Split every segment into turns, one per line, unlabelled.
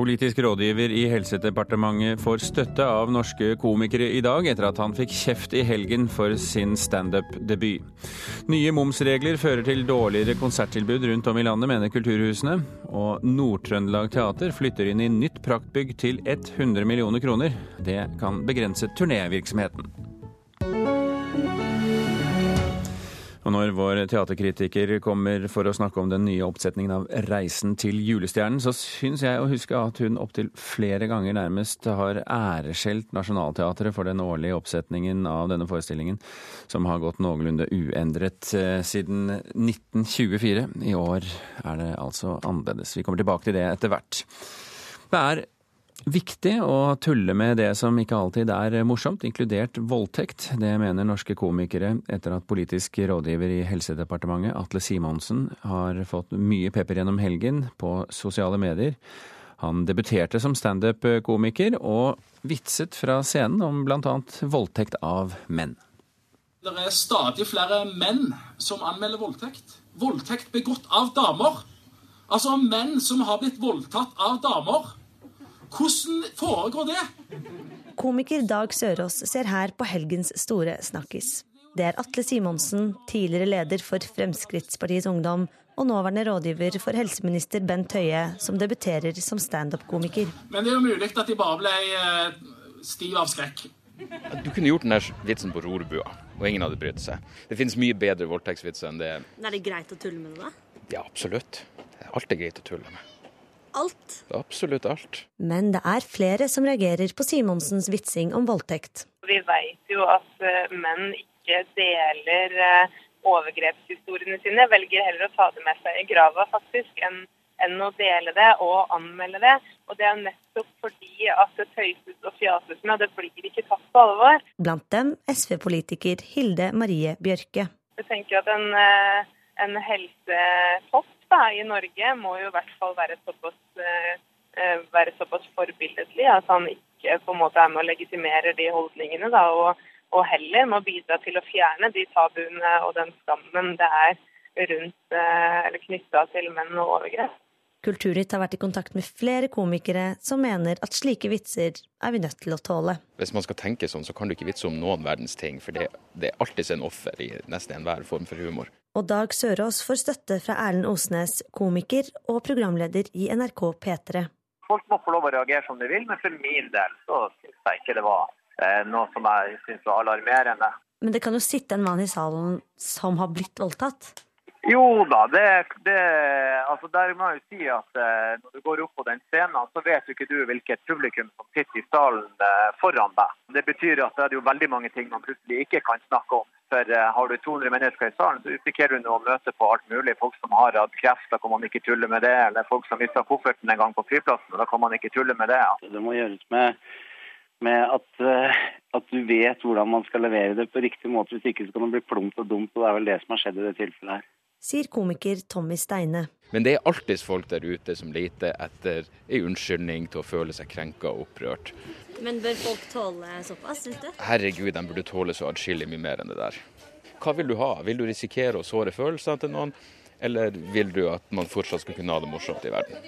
Politisk rådgiver i Helsedepartementet får støtte av norske komikere i dag, etter at han fikk kjeft i helgen for sin standup-debut. Nye momsregler fører til dårligere konserttilbud rundt om i landet, mener kulturhusene. Og Nord-Trøndelag Teater flytter inn i nytt praktbygg til 100 millioner kroner. Det kan begrense turnévirksomheten. Og når vår teaterkritiker kommer for å snakke om den nye oppsetningen av 'Reisen til julestjernen', så syns jeg å huske at hun opptil flere ganger nærmest har æreskjelt Nationaltheatret for den årlige oppsetningen av denne forestillingen, som har gått noenlunde uendret eh, siden 1924. I år er det altså annerledes. Vi kommer tilbake til det etter hvert. Det er viktig å tulle med det som ikke alltid er morsomt, inkludert voldtekt. Det mener norske komikere etter at politisk rådgiver i Helsedepartementet, Atle Simonsen, har fått mye pepper gjennom helgen på sosiale medier. Han debuterte som standup-komiker og vitset fra scenen om bl.a. voldtekt av menn.
Det er stadig flere menn som anmelder voldtekt. Voldtekt begått av damer. Altså menn som har blitt voldtatt av damer. Hvordan foregår det?
Komiker Dag Sørås ser her på helgens store snakkis. Det er Atle Simonsen, tidligere leder for Fremskrittspartiets Ungdom og nåværende rådgiver for helseminister Bent Høie, som debuterer som standup-komiker.
Men det er jo mulig at de bare ble eh, stiv av skrekk.
Du kunne gjort den der vitsen på rorbua, og ingen hadde brydd seg. Det finnes mye bedre voldtektsvitser enn det.
Er det greit å tulle med det, da?
Ja, absolutt. Alt er greit å tulle med.
Alt?
Absolutt alt.
Men det er flere som reagerer på Simonsens vitsing om voldtekt.
Vi vet jo at eh, menn ikke deler eh, overgrepshistoriene sine. Velger heller å ta det med seg i grava, faktisk, enn, enn å dele det og anmelde det. Og det er nettopp fordi at det tøyses og fjases med, og det blir ikke tatt på alvor.
Blant dem SV-politiker Hilde Marie Bjørke.
Jeg tenker at en, eh, en helsetopp da, i Norge må jo i hvert fall være såpass, uh, være såpass forbilledlig at han ikke på en måte er med å legitimere de holdningene. Da, og, og, heller må bidra til å fjerne de tabuene og den skammen det er rundt uh, eller knytta til menn og overgrep.
Kulturnytt har vært i kontakt med flere komikere som mener at slike vitser er vi nødt til å tåle.
Hvis man skal tenke sånn, så kan du ikke vitse om noen verdens ting, for det, det er alltid en offer i nesten enhver form for humor.
Og Dag Sørås får støtte fra Erlend Osnes, komiker og programleder i NRK P3.
Folk må få lov å reagere som de vil, men for min del så syns jeg ikke det var eh, noe som jeg syns var alarmerende.
Men det kan jo sitte en mann i salen som har blitt voldtatt?
Jo da, det, det, altså der må jeg jo si at eh, når du går opp på den scenen, så vet jo ikke du hvilket publikum som sitter i salen eh, foran deg. Det betyr at det er jo veldig mange ting man plutselig ikke kan snakke om. For eh, har du 200 mennesker i salen, så risikerer du å møte på alt mulig. Folk som har hatt kreft, da kan man ikke tulle med det. Eller folk som mista kofferten en gang på flyplassen, da kan man ikke tulle med det.
Det må gjøres med med at, uh, at, du vet hvordan man skal levere det på riktig måte. Hvis ikke så kan det bli plumpt og dumt, og det er vel det som har skjedd i det tilfellet her
sier komiker Tommy Steine.
Men det er alltids folk der ute som leter etter en unnskyldning til å føle seg krenka og opprørt.
Men bør folk tåle såpass, syns du?
Herregud, de burde tåle så atskillig mye mer enn det der. Hva vil du ha? Vil du risikere å såre følelsene til noen, eller vil du at man fortsatt skal kunne ha det morsomt i verden?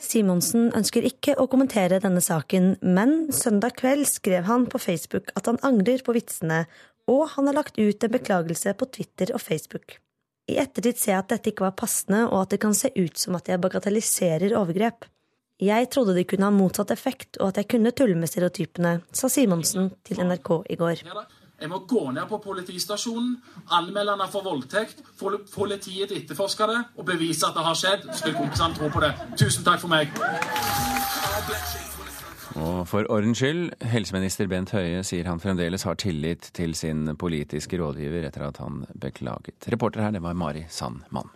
Simonsen ønsker ikke å kommentere denne saken, men søndag kveld skrev han på Facebook at han angrer på vitsene, og han har lagt ut en beklagelse på Twitter og Facebook. I ettertid ser jeg at dette ikke var passende, og at det kan se ut som at jeg bagatelliserer overgrep. Jeg trodde det kunne ha motsatt effekt, og at jeg kunne tulle med stereotypene, sa Simonsen til NRK i går.
Jeg må gå ned på politistasjonen, anmelde henne for voldtekt, få politiet til å etterforske det og bevise at det har skjedd. Skulle kompisene tro på det. Tusen takk for meg.
Og for ordens skyld, helseminister Bent Høie sier han fremdeles har tillit til sin politiske rådgiver etter at han beklaget. Reporter her, det var Mari Sandmann.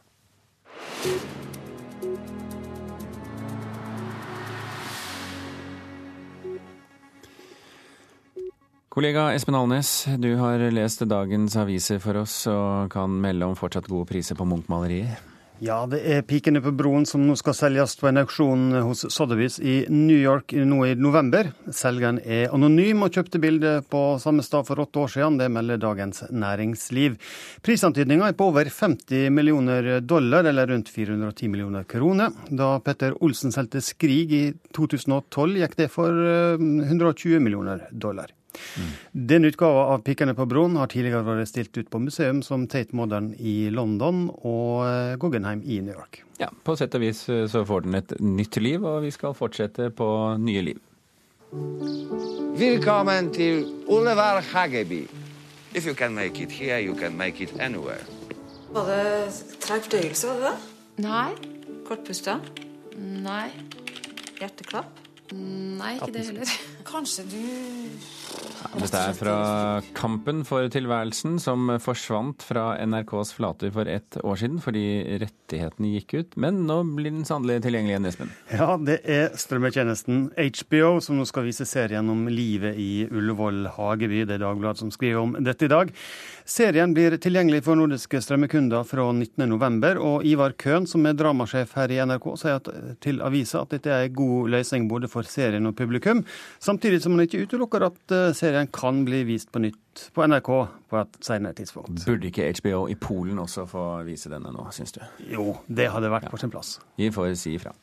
Kollega Espen Alnes, du har lest dagens aviser for oss og kan melde om fortsatt gode priser på Munch-malerier.
Ja, det er 'Pikene på broen' som nå skal selges på en auksjon hos Sotheby's i New York nå i november. Selgeren er anonym og kjøpte bildet på samme sted for åtte år siden. Det melder Dagens Næringsliv. Prisantydninga er på over 50 millioner dollar, eller rundt 410 millioner kroner. Da Petter Olsen solgte 'Skrig' i 2012, gikk det for 120 eh, millioner dollar. Mm. Den utgava av 'Pikkene på broen' har tidligere vært stilt ut på museum som Tate Modern i London og eh, Guggenheim i New York.
Ja, På sett og vis eh, så får den et nytt liv, og vi skal fortsette på nye liv.
Velkommen til Oliver Hageby. If you can make it here, you can make it anywhere.
Var det treg fordøyelse, var det det?
Nei.
Kortpusta?
Nei.
Hjerteklapp?
Nei, ikke det heller.
Kanskje du
dette er fra Kampen for tilværelsen, som forsvant fra NRKs flater for ett år siden fordi rettighetene gikk ut. Men nå blir den sannelig tilgjengelig igjen, Espen?
Ja, det er strømmetjenesten HBO som nå skal vise serien om livet i Ullevål hageby. Det er Dagbladet som skriver om dette i dag. Serien blir tilgjengelig for nordiske strømmekunder fra 19.11, og Ivar Køhn, som er dramasjef her i NRK, sier til avisa at dette er en god løsning både for serien og publikum, samtidig som han ikke utelukker at serien kan bli vist på nytt på NRK på et senere tidspunkt.
Burde ikke HBO i Polen også få vise denne nå, syns du?
Jo, det hadde vært på sin plass.
Vi får si ifra.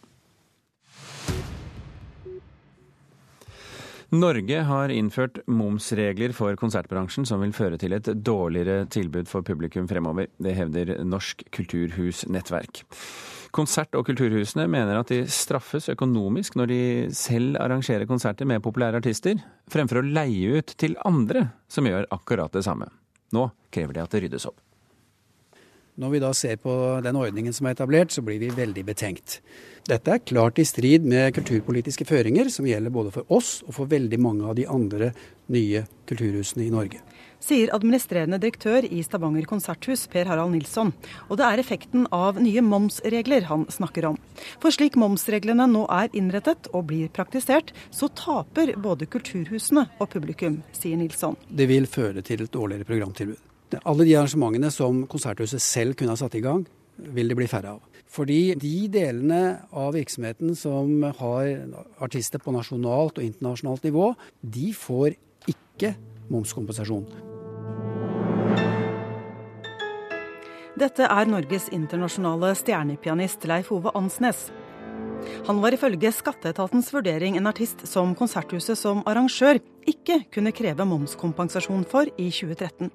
Norge har innført momsregler for konsertbransjen som vil føre til et dårligere tilbud for publikum fremover. Det hevder Norsk kulturhusnettverk. Konsert- og kulturhusene mener at de straffes økonomisk når de selv arrangerer konserter med populære artister, fremfor å leie ut til andre som gjør akkurat det samme. Nå krever de at det ryddes opp.
Når vi da ser på den ordningen som er etablert, så blir vi veldig betenkt. Dette er klart i strid med kulturpolitiske føringer som gjelder både for oss og for veldig mange av de andre nye kulturhusene i Norge.
Sier administrerende direktør i Stavanger konserthus, Per Harald Nilsson. Og det er effekten av nye momsregler han snakker om. For slik momsreglene nå er innrettet og blir praktisert, så taper både kulturhusene og publikum, sier Nilsson.
Det vil føre til et dårligere programtilbud. Alle de arrangementene som Konserthuset selv kunne ha satt i gang, vil det bli færre av. Fordi de delene av virksomheten som har artister på nasjonalt og internasjonalt nivå, de får ikke momskompensasjon.
Dette er Norges internasjonale stjernepianist Leif Ove Ansnes. Han var ifølge skatteetatens vurdering en artist som Konserthuset som arrangør ikke kunne kreve momskompensasjon for i 2013.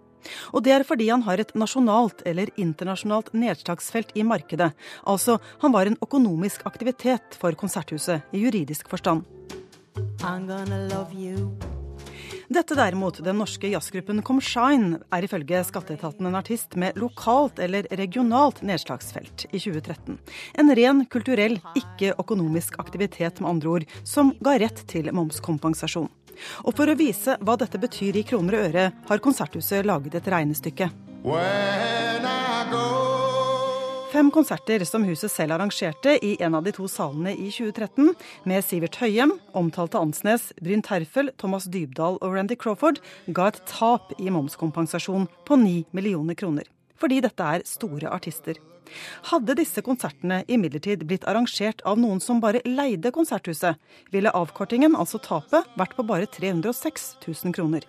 Og det er fordi han har et nasjonalt eller internasjonalt nedslagsfelt i markedet. Altså, han var en økonomisk aktivitet for Konserthuset i juridisk forstand. Dette derimot, den norske jazzgruppen Comshine, er ifølge skatteetaten en artist med lokalt eller regionalt nedslagsfelt i 2013. En ren kulturell, ikke økonomisk aktivitet, med andre ord, som ga rett til momskompensasjon. Og for å vise hva dette betyr i kroner og øre, har Konserthuset laget et regnestykke. Fem konserter som huset selv arrangerte i en av de to salene i 2013, med Sivert Høyem, omtalte Ansnes, Bryn Terfel, Thomas Dybdahl og Randy Crawford, ga et tap i momskompensasjon på 9 millioner kroner. Fordi dette er store artister. Hadde disse konsertene imidlertid blitt arrangert av noen som bare leide konserthuset, ville avkortingen, altså tapet, vært på bare 306 000 kroner.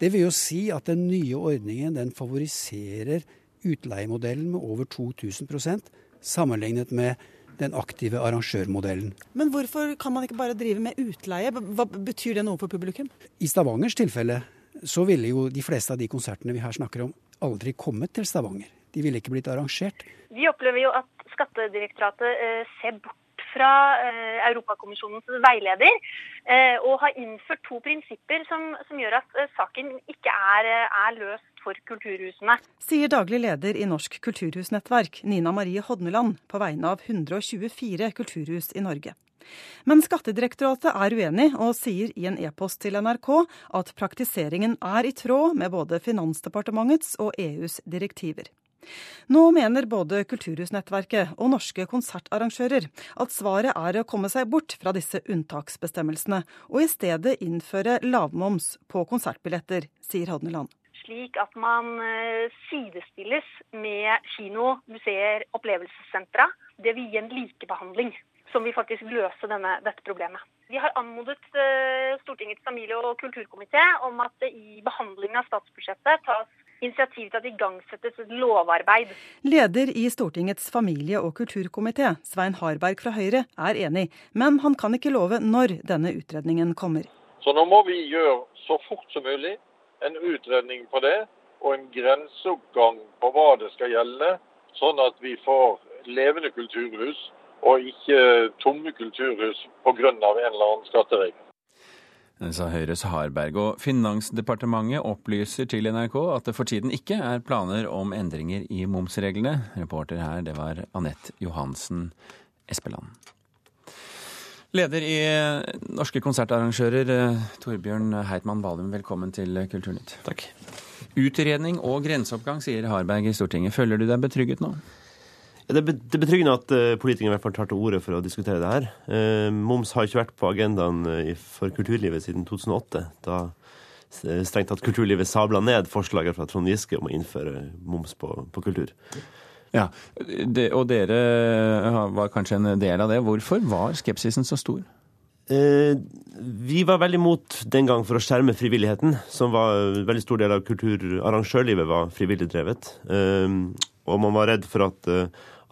Det vil jo si at den nye ordningen den favoriserer utleiemodellen med over 2000% sammenlignet med den aktive arrangørmodellen.
Men hvorfor kan man ikke bare drive med utleie? Hva Betyr det noe for publikum?
I Stavangers tilfelle så ville jo de fleste av de konsertene vi her snakker om, aldri kommet til Stavanger. De ville ikke blitt arrangert.
Vi opplever jo at Skattedirektoratet eh, ser bort fra eh, Europakommisjonens veileder, eh, og har innført to prinsipper som, som gjør at saken ikke er, er, løst for kulturhusene.
Sier daglig leder i Norsk kulturhusnettverk, Nina Marie Hodneland, på vegne av 124 kulturhus i Norge. Men Skattedirektoratet er uenig, og sier i en e-post til NRK at praktiseringen er i tråd med både Finansdepartementets og EUs direktiver. Nå mener både Kulturhusnettverket og norske konsertarrangører at svaret er å komme seg bort fra disse unntaksbestemmelsene, og i stedet innføre lavmoms på konsertbilletter, sier Hodneland.
Slik at man eh, sidestilles med kino, museer, opplevelsessentra. Det vil gi en likebehandling som vil faktisk løse denne, dette problemet. Vi har anmodet eh, Stortingets familie- og kulturkomité om at det i behandlingen av statsbudsjettet tas initiativ til at det igangsettes et lovarbeid.
Leder i Stortingets familie- og kulturkomité, Svein Harberg fra Høyre, er enig, men han kan ikke love når denne utredningen kommer.
Så nå må vi gjøre så fort som mulig en utredning på det, og en grenseoppgang på hva det skal gjelde, sånn at vi får levende kulturhus og ikke tomme kulturhus pga. en eller annen skatteregel.
Sa Høyres Harberg. Og Finansdepartementet opplyser til NRK at det for tiden ikke er planer om endringer i momsreglene. Reporter her, det var Anette Johansen Espeland. Leder i Norske konsertarrangører, Torbjørn Heitmann Valum, velkommen til Kulturnytt.
Takk.
Utredning og grenseoppgang, sier Harberg i Stortinget. Føler du deg betrygget nå?
Det er betryggende at politikerne i hvert fall tar til orde for å diskutere det her. Moms har ikke vært på agendaen for kulturlivet siden 2008. Da strengt tatt kulturlivet sabla ned forslaget fra Trond Giske om å innføre moms på, på kultur.
Ja, det, Og dere var kanskje en del av det. Hvorfor var skepsisen så stor?
Eh, vi var veldig imot den gang for å skjerme frivilligheten, som var en veldig stor del av kulturarrangørlivet var frivillig drevet. Eh, og man var redd for at,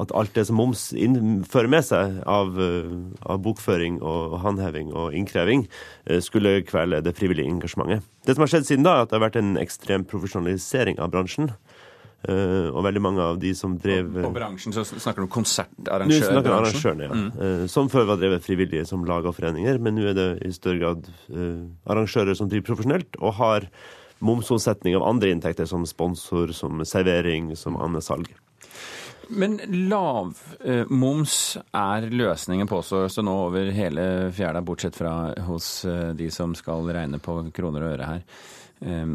at alt det som moms fører med seg av, av, bokføring og håndheving og innkreving, skulle kvele det frivillige engasjementet. Det som har skjedd siden da, er at det har vært en ekstrem profesjonalisering av bransjen. Uh, og veldig mange av de som drev
På bransjen så snakker du om konsertarrangører?
Nå snakker arrangørene, ja. Mm. Uh, som før var drevet frivillige som lag og foreninger, men nå er det i større grad uh, arrangører som driver profesjonelt og har momsomsetning av andre inntekter, som sponsor, som servering, som andesalg.
Men lavmoms er løsningen, påstås det nå over hele fjæra, bortsett fra hos de som skal regne på kroner og øre her,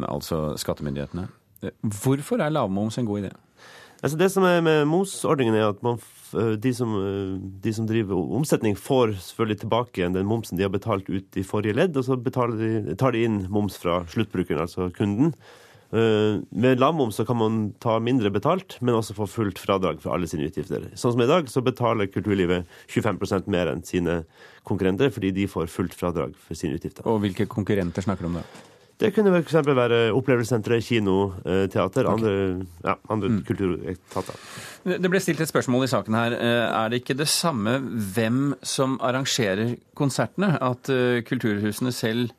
altså skattemyndighetene. Hvorfor er lavmoms en god idé?
Altså det som er med momsordningen, er at man, de, som, de, som, driver omsetning, får selvfølgelig tilbake igjen den momsen de har betalt ut i forrige ledd, og så de, tar de inn moms fra sluttbrukeren, altså kunden. Med lavmoms så kan man ta mindre betalt, men også få fullt fradrag for alle sine utgifter. Sånn som i dag, så betaler kulturlivet 25% mer enn sine konkurrenter, fordi de får fullt fradrag for sine utgifter.
Og hvilke konkurrenter snakker du om da?
Det kunne f.eks. være opplevelsessenteret, kino, teater, andre, ja, andre mm. kulturetater.
Det ble stilt et spørsmål i saken her. Er det ikke det samme hvem som arrangerer konsertene? At kulturhusene selv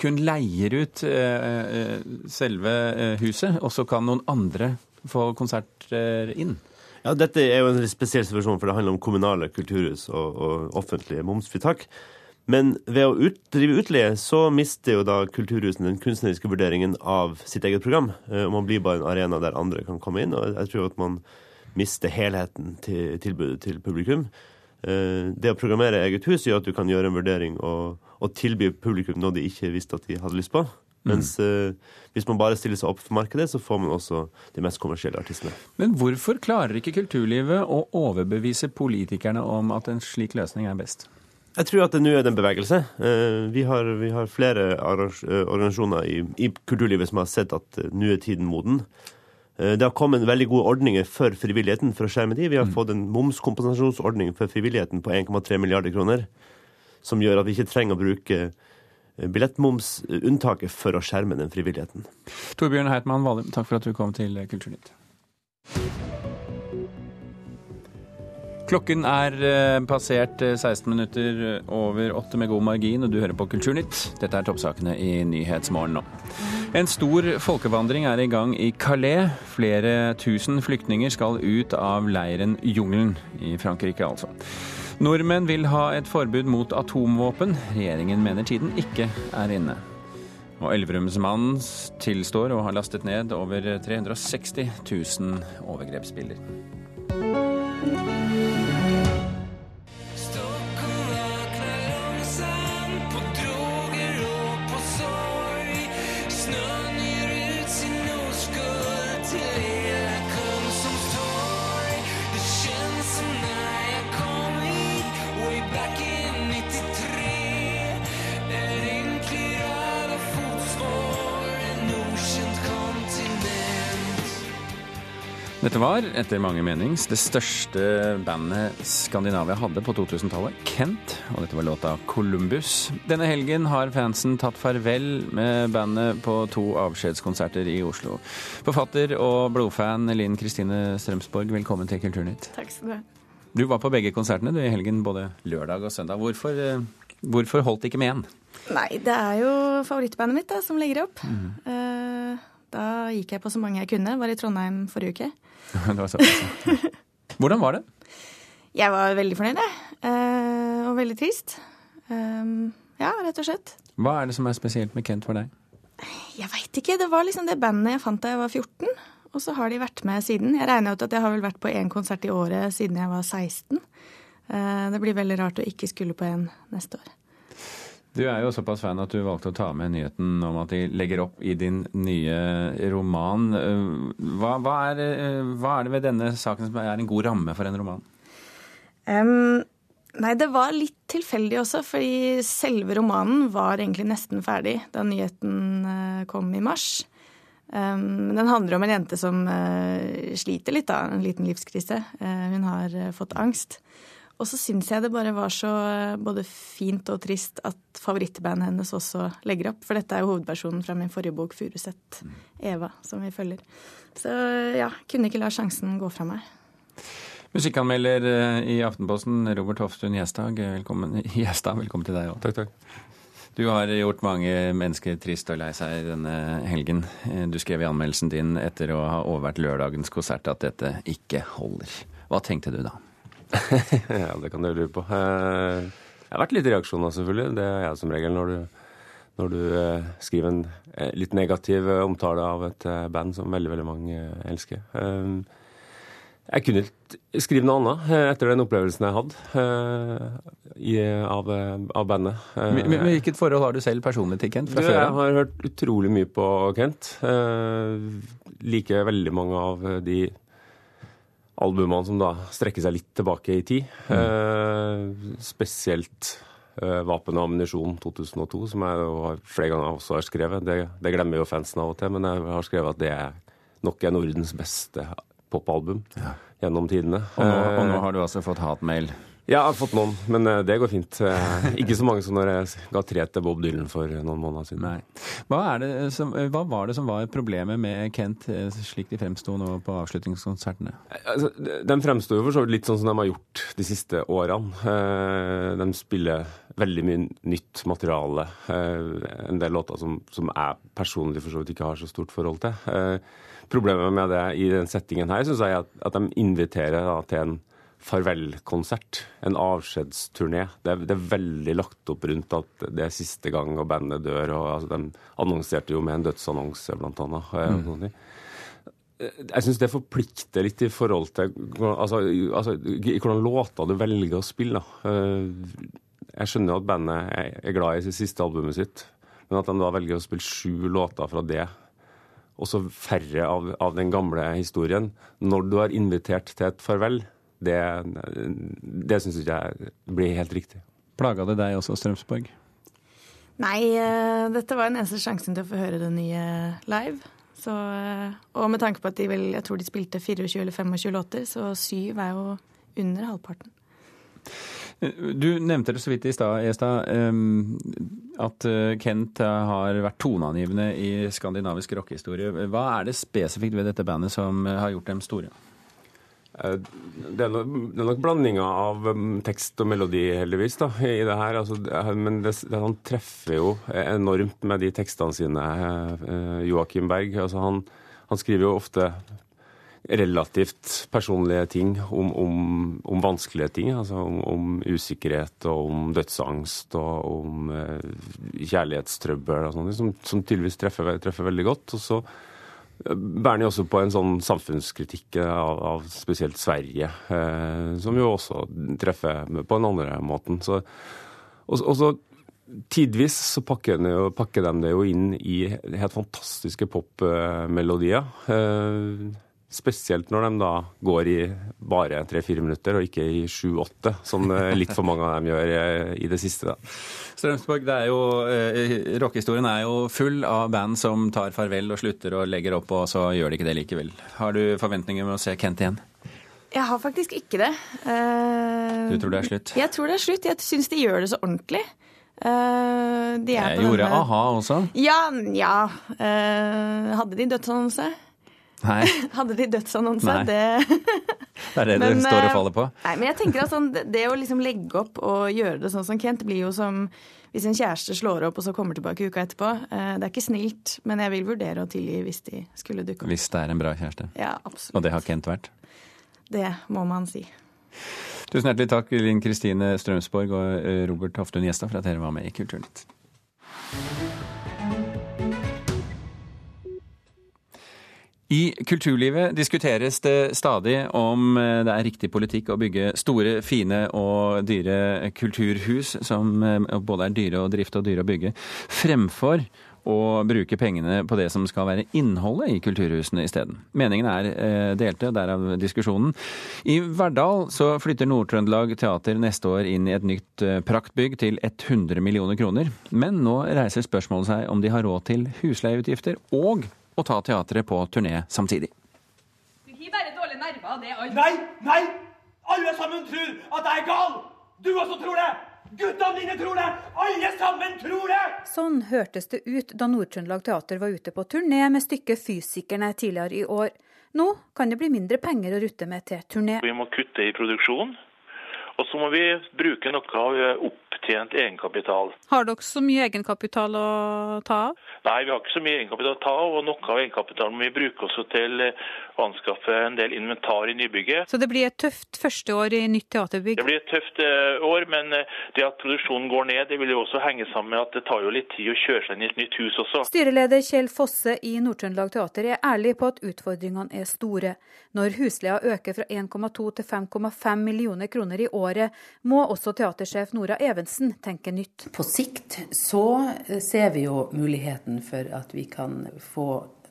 kun leier ut selve huset, og så kan noen andre få konserter inn?
Ja, Dette er jo en spesiell situasjon, for det handler om kommunale kulturhus og, og offentlige momsfritak. Men ved å ut, drive utleie så mister jo da kulturhusene den kunstneriske vurderingen av sitt eget program. Og man blir bare en arena der andre kan komme inn. Og jeg tror at man mister helheten til tilbudet til publikum. Det å programmere eget hus gjør at du kan gjøre en vurdering og, og tilby publikum noe de ikke visste at de hadde lyst på. Mens mm. hvis man bare stiller seg opp for markedet, så får man også de mest kommersielle artistene.
Men hvorfor klarer ikke kulturlivet å overbevise politikerne om at en slik løsning er best?
Jeg tror at det nå er en bevegelse. Vi har, vi har flere organisasjoner i, i, kulturlivet som har sett at nå er tiden moden. Det har kommet veldig gode ordninger for frivilligheten for å skjerme de. Vi har fått en momskompensasjonsordning for frivilligheten på 1,3 milliarder kroner. Som gjør at vi ikke trenger å bruke billettmomsunntaket for å skjerme den frivilligheten.
Torbjørn Heitmann Valum, takk for at du kom til Kulturnytt. Klokken er passert 16 minutter over åtte med god margin, og du hører på Kulturnytt. Dette er toppsakene i Nyhetsmorgen nå. En stor folkevandring er i gang i Calais. Flere tusen flyktninger skal ut av leiren Jungelen i Frankrike, altså. Nordmenn vil ha et forbud mot atomvåpen. Regjeringen mener tiden ikke er inne. Og Elverumsmannen tilstår å ha lastet ned over 360 000 overgrepsbilder. Dette var, etter mange menings, det største bandet Skandinavia hadde på 2000-tallet, Kent. Og dette var låta Columbus. Denne helgen har fansen tatt farvel med bandet på to avskjedskonserter i Oslo. Forfatter og blodfan Linn Kristine Strømsborg, velkommen til Kulturnytt.
Takk skal du ha.
Du var på begge konsertene du i helgen, både lørdag og søndag. Hvorfor, eh, hvorfor holdt det ikke med én?
Nei, det er jo favorittbandet mitt da, som legger opp. Eh, da gikk jeg på så mange jeg kunne. Var i Trondheim forrige uke.
det var såpass. Hvordan var det?
Jeg var veldig fornøyd, jeg. Eh, og veldig trist. Eh, ja, rett og slett.
Hva er det som er spesielt med Kent for deg?
Jeg veit ikke. Det var liksom det bandet jeg fant da jeg var 14. Og så har de vært med siden. Jeg regner ut at jeg har vel vært på én konsert i året siden jeg var 16. Eh, det blir veldig rart å ikke skulle på en neste år.
Du er jo såpass fan at du valgte å ta med nyheten om at de legger opp i din nye roman. Eh, hva, hva, er, eh, hva er, det ved denne saken som er en god ramme for en roman?
Um, nei, det var litt tilfeldig også, fordi selve romanen var egentlig nesten ferdig da nyheten kom i mars. Um, den handler om en jente som uh, sliter litt, da. En liten livskrise. Uh, hun har uh, fått angst. Og så syns jeg det bare var så både fint og trist at favorittbandet hennes også legger opp. For dette er jo hovedpersonen fra min forrige bok, 'Furuset', Eva, som vi følger. Så ja, kunne ikke la sjansen gå fra meg.
Musikkanmelder i Aftenposten, Robert Hoftun Gjestad, velkommen, Gjestad, velkommen til deg òg.
Takk, takk.
Du har gjort mange mennesker trist og lei seg denne helgen. Du skrev i anmeldelsen din etter å ha overvært lørdagens konsert at dette ikke holder. Hva tenkte du da?
ja, det kan du lure på. Det jeg har vært litt reaksjoner, selvfølgelig. Det er jeg som regel når du, når du eh, skriver en eh, litt negativ omtale av et band som veldig, veldig mange elsker. Jeg kunne skrive noe annet etter den opplevelsen jeg hadde i, av, av, bandet.
Men, hvilket forhold har du selv personlig til Kent fra
du,
før?
Jeg har hørt utrolig mye på Kent. liker veldig mange av de albumene som da strekker seg litt tilbake i tid. Mm. spesielt Vapen og ammunisjon 2002, som jeg har, flere ganger også har skrevet. Det, det glemmer jo fansen av og til, men jeg har skrevet at det er nok er Nordens beste popalbum ja. gjennom tidene.
Og nå, og nå, har du altså fått hatmail?
Ja, jeg har fått noen, men det går fint. Ikke så mange som når jeg ga tre til Bob Dylan for noen måneder siden.
Nei. Hva, som, hva var det som var problemet med Kent, slik de fremsto nå på avslutningskonsertene?
Altså, de fremsto jo for så vidt litt sånn som de har gjort de siste årene. De spiller veldig mye nytt materiale. En del låter som, som jeg personlig for så vidt ikke har så stort forhold til. Problemet med det i den settingen her syns jeg er at, at, de inviterer da, til en farvelkonsert. En avskjedsturné. Det, det, er veldig lagt opp rundt at det er siste gang og bandet dør. og altså, De annonserte jo med en dødsannonse, blant annet. Mm. Jeg syns det forplikter litt i forhold til altså, altså, hvordan låter du velger å spille. Jeg skjønner at bandet er glad i sitt siste albumet sitt, men at de da velger å spille sju låter fra det og så færre av, av, den gamle historien. Når du har invitert til et farvel, det, det syns ikke jeg blir helt riktig.
Plaga det deg også, Strømsborg?
Nei, uh, dette var den eneste sjansen til å få høre det nye live. Så, uh, og med tanke på at de vel, jeg tror de spilte 24 eller 25 låter, så syv er jo under halvparten.
Du nevnte det så vidt i stad, um, at eh, Kent har vært toneangivende i skandinavisk rockehistorie. Hva er det spesifikt ved dette bandet som har gjort dem store?
Eh, det er nok, det er nok blandinga av tekst og melodi, heldigvis, da, i det her. Altså, men det, han treffer jo enormt med de tekstene sine, eh, Joakim Berg. Altså, han, han skriver jo ofte relativt personlige ting om, om, om vanskelige ting. Altså om, om, usikkerhet og om dødsangst og om eh, kjærlighetstrøbbel og sånn, som, som tydeligvis treffer, treffer, veldig godt. Og så eh, bærer også på en sånn samfunnskritikk av, av spesielt Sverige, eh, som jo også treffer på den andre måten. Så, og, og så Tidvis så pakker de, pakker de, det jo inn i helt fantastiske popmelodier. Eh, Spesielt når de da går i bare tre-fire minutter, og ikke i sju-åtte, som eh, litt for mange av dem gjør eh, i det siste. da.
Strømsborg, det er jo, eh, rockehistorien er jo full av band som tar farvel og slutter og legger opp, og så gjør de ikke det likevel. Har du forventninger med å se Kent igjen?
Jeg har faktisk ikke det. Uh,
Du tror det er slutt?
Jeg tror det er slutt. Jeg syns de gjør det så ordentlig. Uh, de er
Jeg
på
gjorde
denne-
a-ha også.
Ja, ja. Uh, hadde de dødsannonse?
Nei,
Hadde de dødsannonse? Det
det er det
Men,
det står og
eh,
faller på.
Nei, men jeg tenker at sånn, det- å liksom legge opp og gjøre det sånn som Kent, blir jo som hvis en kjæreste slår opp og så kommer tilbake uka etterpå. Eh, Det er ikke snilt, men jeg vil vurdere å tilgi hvis de skulle dukke opp.
Hvis det er en bra kjæreste.
Ja, absolutt.
Og det har Kent vært.
Det må man si.
Tusen hjertelig takk, Linn Kristine Strømsborg og eh, Robert Hoftun Gjestad, for at dere var med i Kulturnytt. I kulturlivet diskuteres det stadig om eh, det er riktig politikk å bygge store, fine og dyre kulturhus, som eh, både er dyre å drifte og dyre å bygge, fremfor å bruke pengene på det som skal være innholdet i kulturhusene isteden. Meningene er eh, delte, derav diskusjonen. I Verdal så flytter Nord-Trøndelag Teater neste år inn i et nytt praktbygg til 100 millioner kroner. Men nå reiser spørsmålet seg om de har råd til husleieutgifter og å ta teatret på turné samtidig.
Du har bare dårlige nerver, det er alt. Nei, nei! Alle sammen tror at jeg er gal! Du også tror det! Guttene dine tror det! Alle sammen tror det!
Sånn hørtes det ut da Nord-Trøndelag Teater var ute på turné med stykket 'Fysikerne' tidligere i år. Nå kan det bli mindre penger å rutte med til turné.
Vi må kutte i produksjon. Og så må vi bruke noe av opptjent egenkapital.
Har dere så mye egenkapital å ta av?
Nei, vi har ikke så mye egenkapital å ta av, og noe av egenkapitalen må vi bruke også til eh, å anskaffe en del inventar i nybygget.
Så det blir et tøft første år i nytt teaterbygg?
Det blir et tøft eh, år, men eh, det at produksjonen går ned, det vil jo også henge sammen med at det tar jo litt tid å kjøre seg inn i et nytt hus også.
Styreleder Kjell Fosse i Nord-Trøndelag Teater er ærlig på at utfordringene er store. Når husleia øker fra 1,2 til 5,5 millioner kroner i året, må også teatersjef Nora Evensen tenke nytt.
På sikt så ser vi jo muligheten for at vi kan få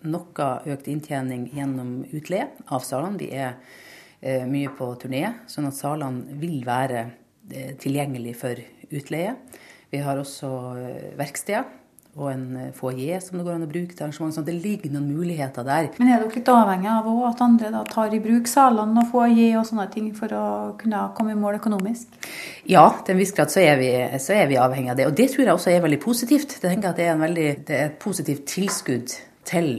noe økt inntjening gjennom utleie av salene. Vi er eh, mye på turné, sånn at salene vil være eh, tilgjengelig for utleie. Vi har også eh, verksteder og en eh, foajé som det går an å bruke til arrangement. sånn det ligger noen muligheter der.
Men er dere litt avhengig av at andre da tar i bruk salene og foajé og sånne ting for å kunne komme i mål økonomisk?
Ja, til en viss grad så er, vi, så er vi avhengig av det. Og det tror jeg også er veldig positivt. Jeg tenker at det er, en veldig, det er et positivt tilskudd til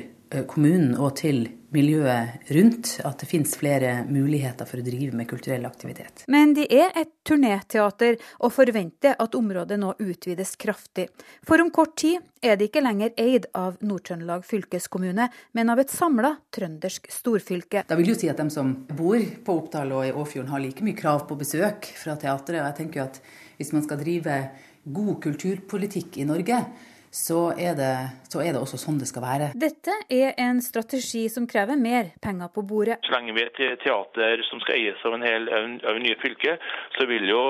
kommunen og til miljøet rundt at det finnes flere muligheter for å drive med kulturell aktivitet.
Men de er et turnéteater, og forventer at området nå utvides kraftig. For om kort tid er det ikke lenger eid av Nord-Trøndelag fylkeskommune, men av et samla trøndersk storfylke.
Da vil jo si at de som bor på Oppdal og i Åfjorden har like mye krav på besøk fra teatret. Og jeg tenker jo at hvis man skal drive god kulturpolitikk i Norge, så er, det, så er det også sånn det skal være.
Dette er en strategi som krever mer penger på bordet.
Så lenge vi er et teater som skal eies av en hel av nye fylke, så vil jo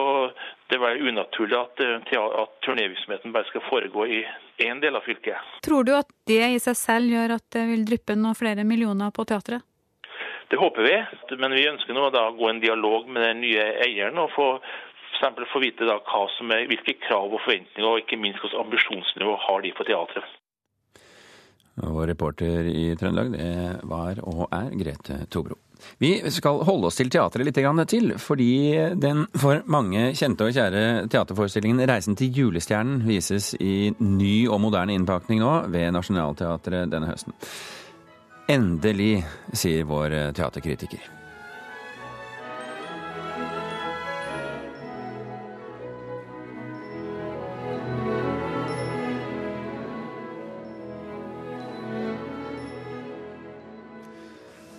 det være unaturlig at, eh, at turnévirksomheten bare skal foregå i én del av fylket.
Tror du at det i seg selv gjør at det vil dryppe noen flere millioner på teatret?
Det håper vi, men vi ønsker nå da å gå en dialog med den nye eieren og få eksempel få vite da er, hvilke krav og forventninger og ikke minst hvilket ambisjonsnivå har de for teatret.
Og reporter i Trøndelag, det var og er Grete Tobro. Vi skal holde oss til teatret litt til, fordi den for mange kjente og kjære teaterforestillingen 'Reisen til julestjernen' vises i ny og moderne innpakning nå ved Nationaltheatret denne høsten. Endelig, sier vår teaterkritiker.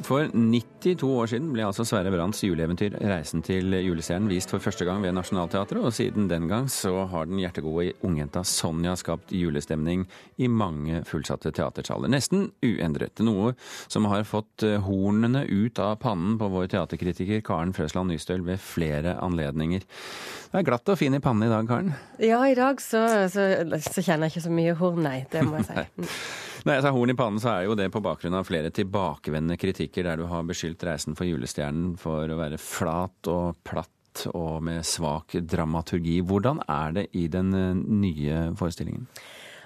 For 92 år siden ble altså Sverre Brandts juleeventyr 'Reisen til julestjernen' vist for første gang ved Nationaltheatret, og siden den gang så har den hjertegode ungjenta Sonja skapt julestemning i mange fullsatte teatersaler. Nesten uendret. Noe som har fått hornene ut av pannen på vår teaterkritiker Karen Frøsland Nystøl ved flere anledninger. Det er glatt og fin i pannen i dag, Karen.
Ja, i dag så, så, så kjenner jeg ikke så mye horn, nei. Det må jeg si.
Når jeg sa horn i pannen, så er jo det på bakgrunn av flere tilbakevendende kritikker der du har beskyldt Reisen for julestjernen for å være flat og platt og med svak dramaturgi. Hvordan er det i den eh, nye forestillingen?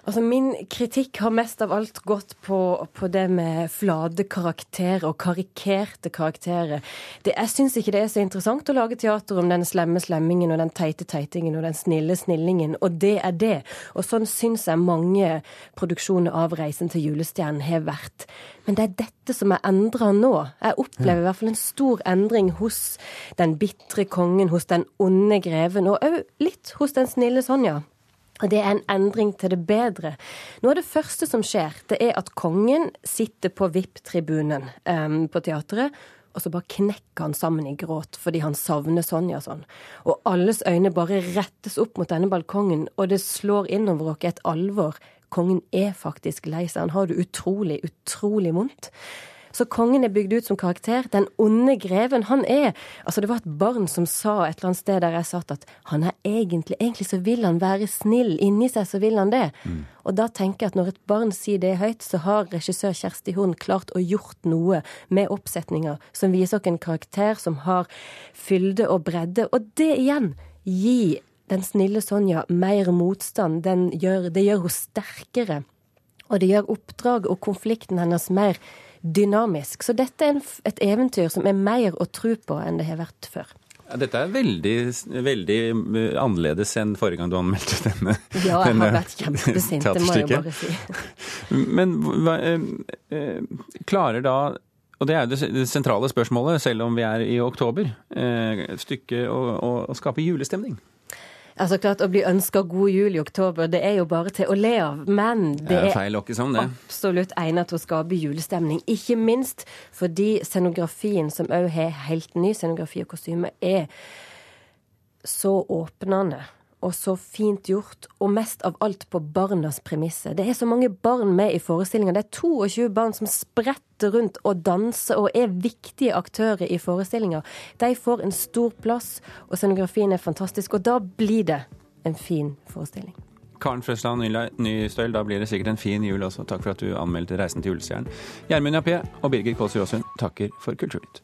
Altså Min kritikk har mest av alt gått på, på det med flate karakterer og karikerte karakterer. Det, jeg syns ikke det er så interessant å lage teater om den slemme slemmingen og den teite teitingen og den snille snillingen, og det er det. Og sånn syns jeg mange produksjoner av 'Reisen til julestjernen' har vært. Men det er dette som er endra nå. Jeg opplever i hvert fall en stor endring hos den bitre kongen, hos den onde greven, og òg litt hos den snille Sonja. Det er en endring til det bedre. Noe av det første som skjer, det er at kongen sitter på VIP-tribunen um, på teatret. Og så bare knekker han sammen i gråt fordi han savner Sonja sånn. Og alles øyne bare rettes opp mot denne balkongen, og det slår innover oss et alvor. Kongen er faktisk lei seg. Han har det utrolig, utrolig vondt. Så kongen er bygd ut som karakter. Den onde greven, han er Altså, det var et barn som sa et eller annet sted der jeg satt, at han er egentlig Egentlig så vil han være snill. Inni seg så vil han det. Mm. Og da tenker jeg at når et barn sier det høyt, så har regissør Kjersti Horn klart å gjort noe med oppsetninga som viser oss en karakter som har fylde og bredde. Og det igjen gir den snille Sonja mer motstand. Gjør, det gjør henne sterkere. Og det gjør oppdraget og konflikten hennes mer dynamisk. Så dette er et eventyr som er mer å tro på enn det har vært før.
Dette er veldig, veldig eh, annerledes enn forrige gang du anmeldte denne
Ja, jeg har vært kjempesint, det må jeg bare si.
Men hva, eh, eh, klarer da og det er jo det sentrale spørsmålet, selv om vi er i oktober. Stykket å, å skape julestemning.
Altså klart, Å bli ønska god jul i oktober, det er jo bare til å le av. Men det er,
feil, sånn,
det. absolutt egnet til å skape julestemning. Ikke minst fordi scenografien, som òg har helt ny scenografi og kostyme, er så åpnende og så fint gjort, og mest av alt på barnas premisser. Det er så mange barn med i forestillinga. Det er 22 barn som spretter rundt og danser og er viktige aktører i forestillinga. De får en stor plass, og scenografien er fantastisk. Og da blir det en fin forestilling.
Karen Frøsland Nystøyl, da blir det sikkert en fin jul også. Takk for at du anmeldte Reisen til julestjernen. Gjermund Jappé og Birger Kåss Jåsund takker for Kulturnytt.